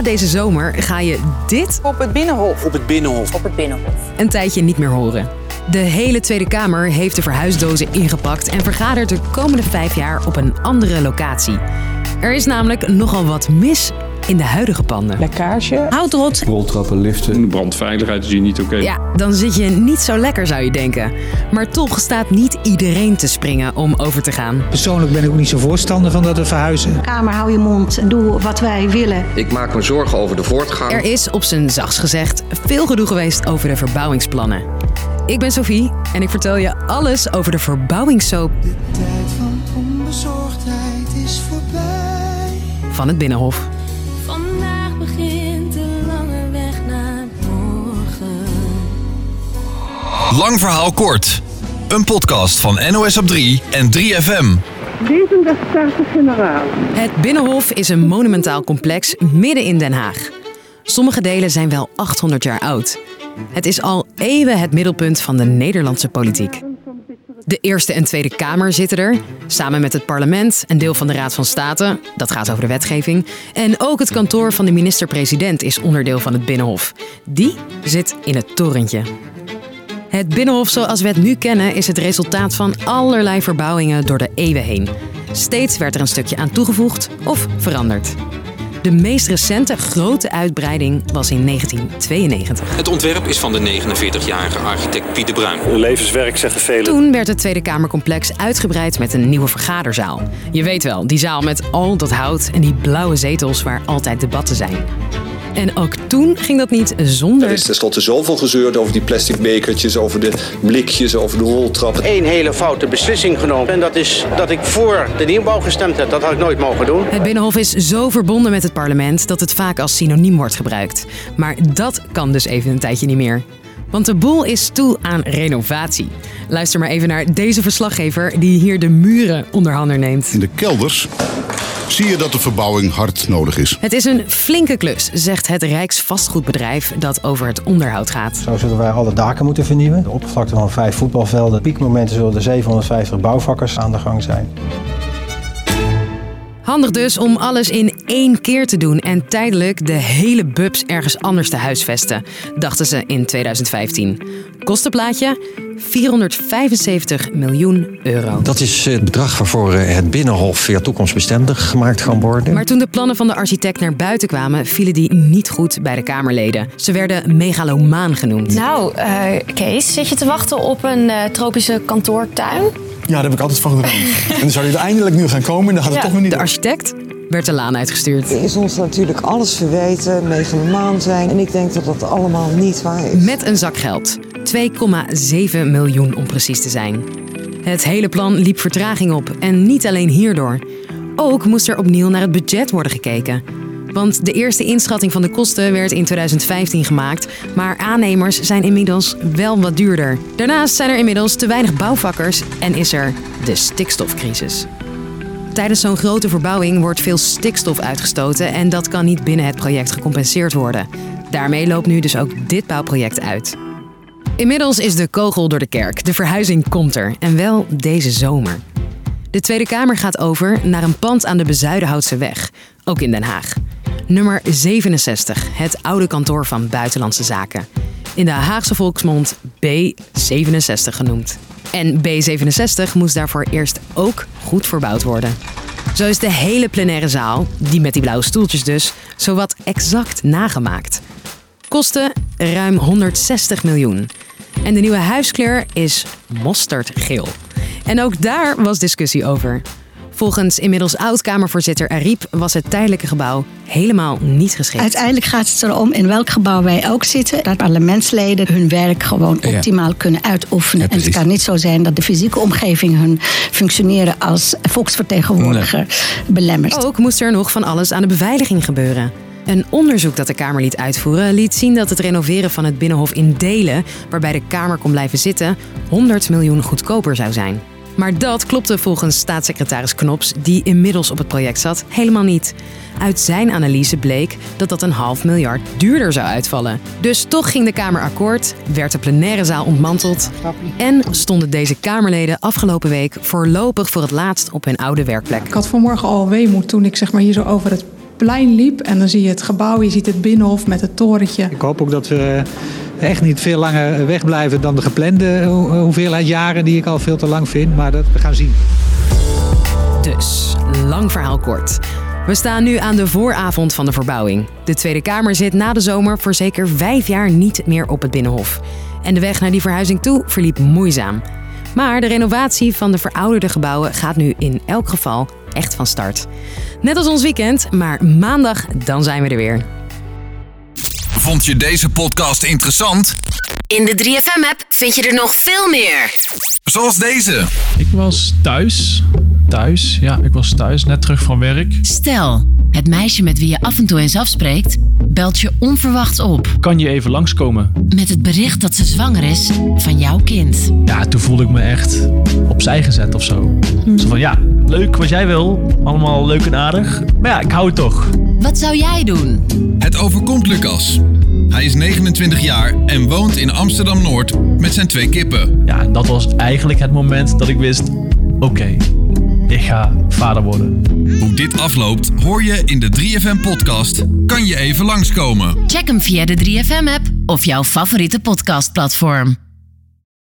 na deze zomer ga je dit Op het Binnenhof. Op het Binnenhof. Op het Binnenhof. een tijdje niet meer horen. De hele Tweede Kamer heeft de verhuisdozen ingepakt en vergadert de komende vijf jaar op een andere locatie. Er is namelijk nogal wat mis in de huidige panden. Lekkage. Houdrot. Roltrappen, liften. De brandveiligheid is hier niet oké. Ja, dan zit je niet zo lekker zou je denken. Maar toch staat niet iedereen te springen om over te gaan. Persoonlijk ben ik ook niet zo voorstander van dat we verhuizen. Kamer, hou je mond en doe wat wij willen. Ik maak me zorgen over de voortgang. Er is op zijn zachts gezegd veel gedoe geweest over de verbouwingsplannen. Ik ben Sophie en ik vertel je alles over de verbouwingssoap tijd van onbezorgdheid is voorbij. van het Binnenhof. Lang verhaal kort. Een podcast van NOS op 3 en 3FM. Het Binnenhof is een monumentaal complex midden in Den Haag. Sommige delen zijn wel 800 jaar oud. Het is al eeuwen het middelpunt van de Nederlandse politiek. De Eerste en Tweede Kamer zitten er, samen met het parlement, een deel van de Raad van State, dat gaat over de wetgeving, en ook het kantoor van de minister-president is onderdeel van het Binnenhof. Die zit in het torentje. Het Binnenhof zoals we het nu kennen is het resultaat van allerlei verbouwingen door de eeuwen heen. Steeds werd er een stukje aan toegevoegd of veranderd. De meest recente grote uitbreiding was in 1992. Het ontwerp is van de 49-jarige architect Piet de Bruin. Levenswerk zeggen velen. Toen werd het Tweede Kamercomplex uitgebreid met een nieuwe vergaderzaal. Je weet wel, die zaal met al dat hout en die blauwe zetels waar altijd debatten zijn. En ook toen ging dat niet zonder. Er is tenslotte zoveel gezeurd over die plastic bekertjes, over de blikjes, over de roltrappen. Eén hele foute beslissing genomen. En dat is dat ik voor de nieuwbouw gestemd heb. Dat had ik nooit mogen doen. Het Binnenhof is zo verbonden met het parlement dat het vaak als synoniem wordt gebruikt. Maar dat kan dus even een tijdje niet meer. Want de boel is toe aan renovatie. Luister maar even naar deze verslaggever die hier de muren onder handen neemt. In de kelders zie je dat de verbouwing hard nodig is. Het is een flinke klus, zegt het Rijksvastgoedbedrijf dat over het onderhoud gaat. Zo zullen wij alle daken moeten vernieuwen. De oppervlakte van vijf voetbalvelden. Piekmomenten zullen er 750 bouwvakkers aan de gang zijn. Handig dus om alles in één keer te doen en tijdelijk de hele bubs ergens anders te huisvesten, dachten ze in 2015. Kostenplaatje 475 miljoen euro. Dat is het bedrag waarvoor eh, het Binnenhof via toekomstbestendig gemaakt kan worden. Maar toen de plannen van de architect naar buiten kwamen, vielen die niet goed bij de Kamerleden. Ze werden megalomaan genoemd. Nou, uh, Kees, zit je te wachten op een uh, tropische kantoortuin? Ja, daar heb ik altijd van gedroomd. en dan zou je er eindelijk nu gaan komen en dan gaat het ja, toch weer niet De architect werd de laan uitgestuurd. Er is ons natuurlijk alles verweten, megalomaan zijn. En ik denk dat dat allemaal niet waar is. Met een zak geld. 2,7 miljoen om precies te zijn. Het hele plan liep vertraging op en niet alleen hierdoor. Ook moest er opnieuw naar het budget worden gekeken. Want de eerste inschatting van de kosten werd in 2015 gemaakt, maar aannemers zijn inmiddels wel wat duurder. Daarnaast zijn er inmiddels te weinig bouwvakkers en is er de stikstofcrisis. Tijdens zo'n grote verbouwing wordt veel stikstof uitgestoten en dat kan niet binnen het project gecompenseerd worden. Daarmee loopt nu dus ook dit bouwproject uit. Inmiddels is de kogel door de kerk. De verhuizing komt er en wel deze zomer. De Tweede Kamer gaat over naar een pand aan de Bezuidenhoutse weg, ook in Den Haag. Nummer 67, het oude kantoor van Buitenlandse Zaken. In de Haagse volksmond B67 genoemd. En B67 moest daarvoor eerst ook goed verbouwd worden. Zo is de hele plenaire zaal, die met die blauwe stoeltjes dus, zowat exact nagemaakt. Kosten ruim 160 miljoen. En de nieuwe huiskleur is mosterdgeel. En ook daar was discussie over. Volgens inmiddels oud-Kamervoorzitter Ariep was het tijdelijke gebouw helemaal niet geschikt. Uiteindelijk gaat het erom in welk gebouw wij ook zitten. Dat parlementsleden hun werk gewoon optimaal ja. kunnen uitoefenen. Ja, en het kan niet zo zijn dat de fysieke omgeving hun functioneren als volksvertegenwoordiger nee. belemmert. Ook moest er nog van alles aan de beveiliging gebeuren. Een onderzoek dat de Kamer liet uitvoeren liet zien dat het renoveren van het Binnenhof in delen, waarbij de Kamer kon blijven zitten, 100 miljoen goedkoper zou zijn. Maar dat klopte volgens staatssecretaris Knops, die inmiddels op het project zat, helemaal niet. Uit zijn analyse bleek dat dat een half miljard duurder zou uitvallen. Dus toch ging de Kamer akkoord, werd de plenaire zaal ontmanteld en stonden deze Kamerleden afgelopen week voorlopig voor het laatst op hun oude werkplek. Ik had vanmorgen al weemoed toen ik zeg maar, hier zo over het plein liep en dan zie je het gebouw, je ziet het binnenhof met het torentje. Ik hoop ook dat we echt niet veel langer wegblijven dan de geplande hoeveelheid jaren die ik al veel te lang vind. Maar dat we gaan zien. Dus, lang verhaal kort. We staan nu aan de vooravond van de verbouwing. De Tweede Kamer zit na de zomer voor zeker vijf jaar niet meer op het Binnenhof. En de weg naar die verhuizing toe verliep moeizaam. Maar de renovatie van de verouderde gebouwen gaat nu in elk geval echt van start. Net als ons weekend, maar maandag dan zijn we er weer. Vond je deze podcast interessant? In de 3FM-app vind je er nog veel meer. Zoals deze. Ik was thuis. Thuis, ja, ik was thuis, net terug van werk. Stel, het meisje met wie je af en toe eens afspreekt, belt je onverwachts op. Kan je even langskomen? Met het bericht dat ze zwanger is van jouw kind. Ja, toen voelde ik me echt opzij gezet of zo. Zo van, ja, leuk wat jij wil. Allemaal leuk en aardig. Maar ja, ik hou het toch. Wat zou jij doen? Het overkomt Lucas. Hij is 29 jaar en woont in Amsterdam-Noord met zijn twee kippen. Ja, en dat was eigenlijk het moment dat ik wist, oké, ik ga vader worden. Hoe dit afloopt hoor je in de 3FM-podcast Kan je even langskomen? Check hem via de 3FM-app of jouw favoriete podcastplatform.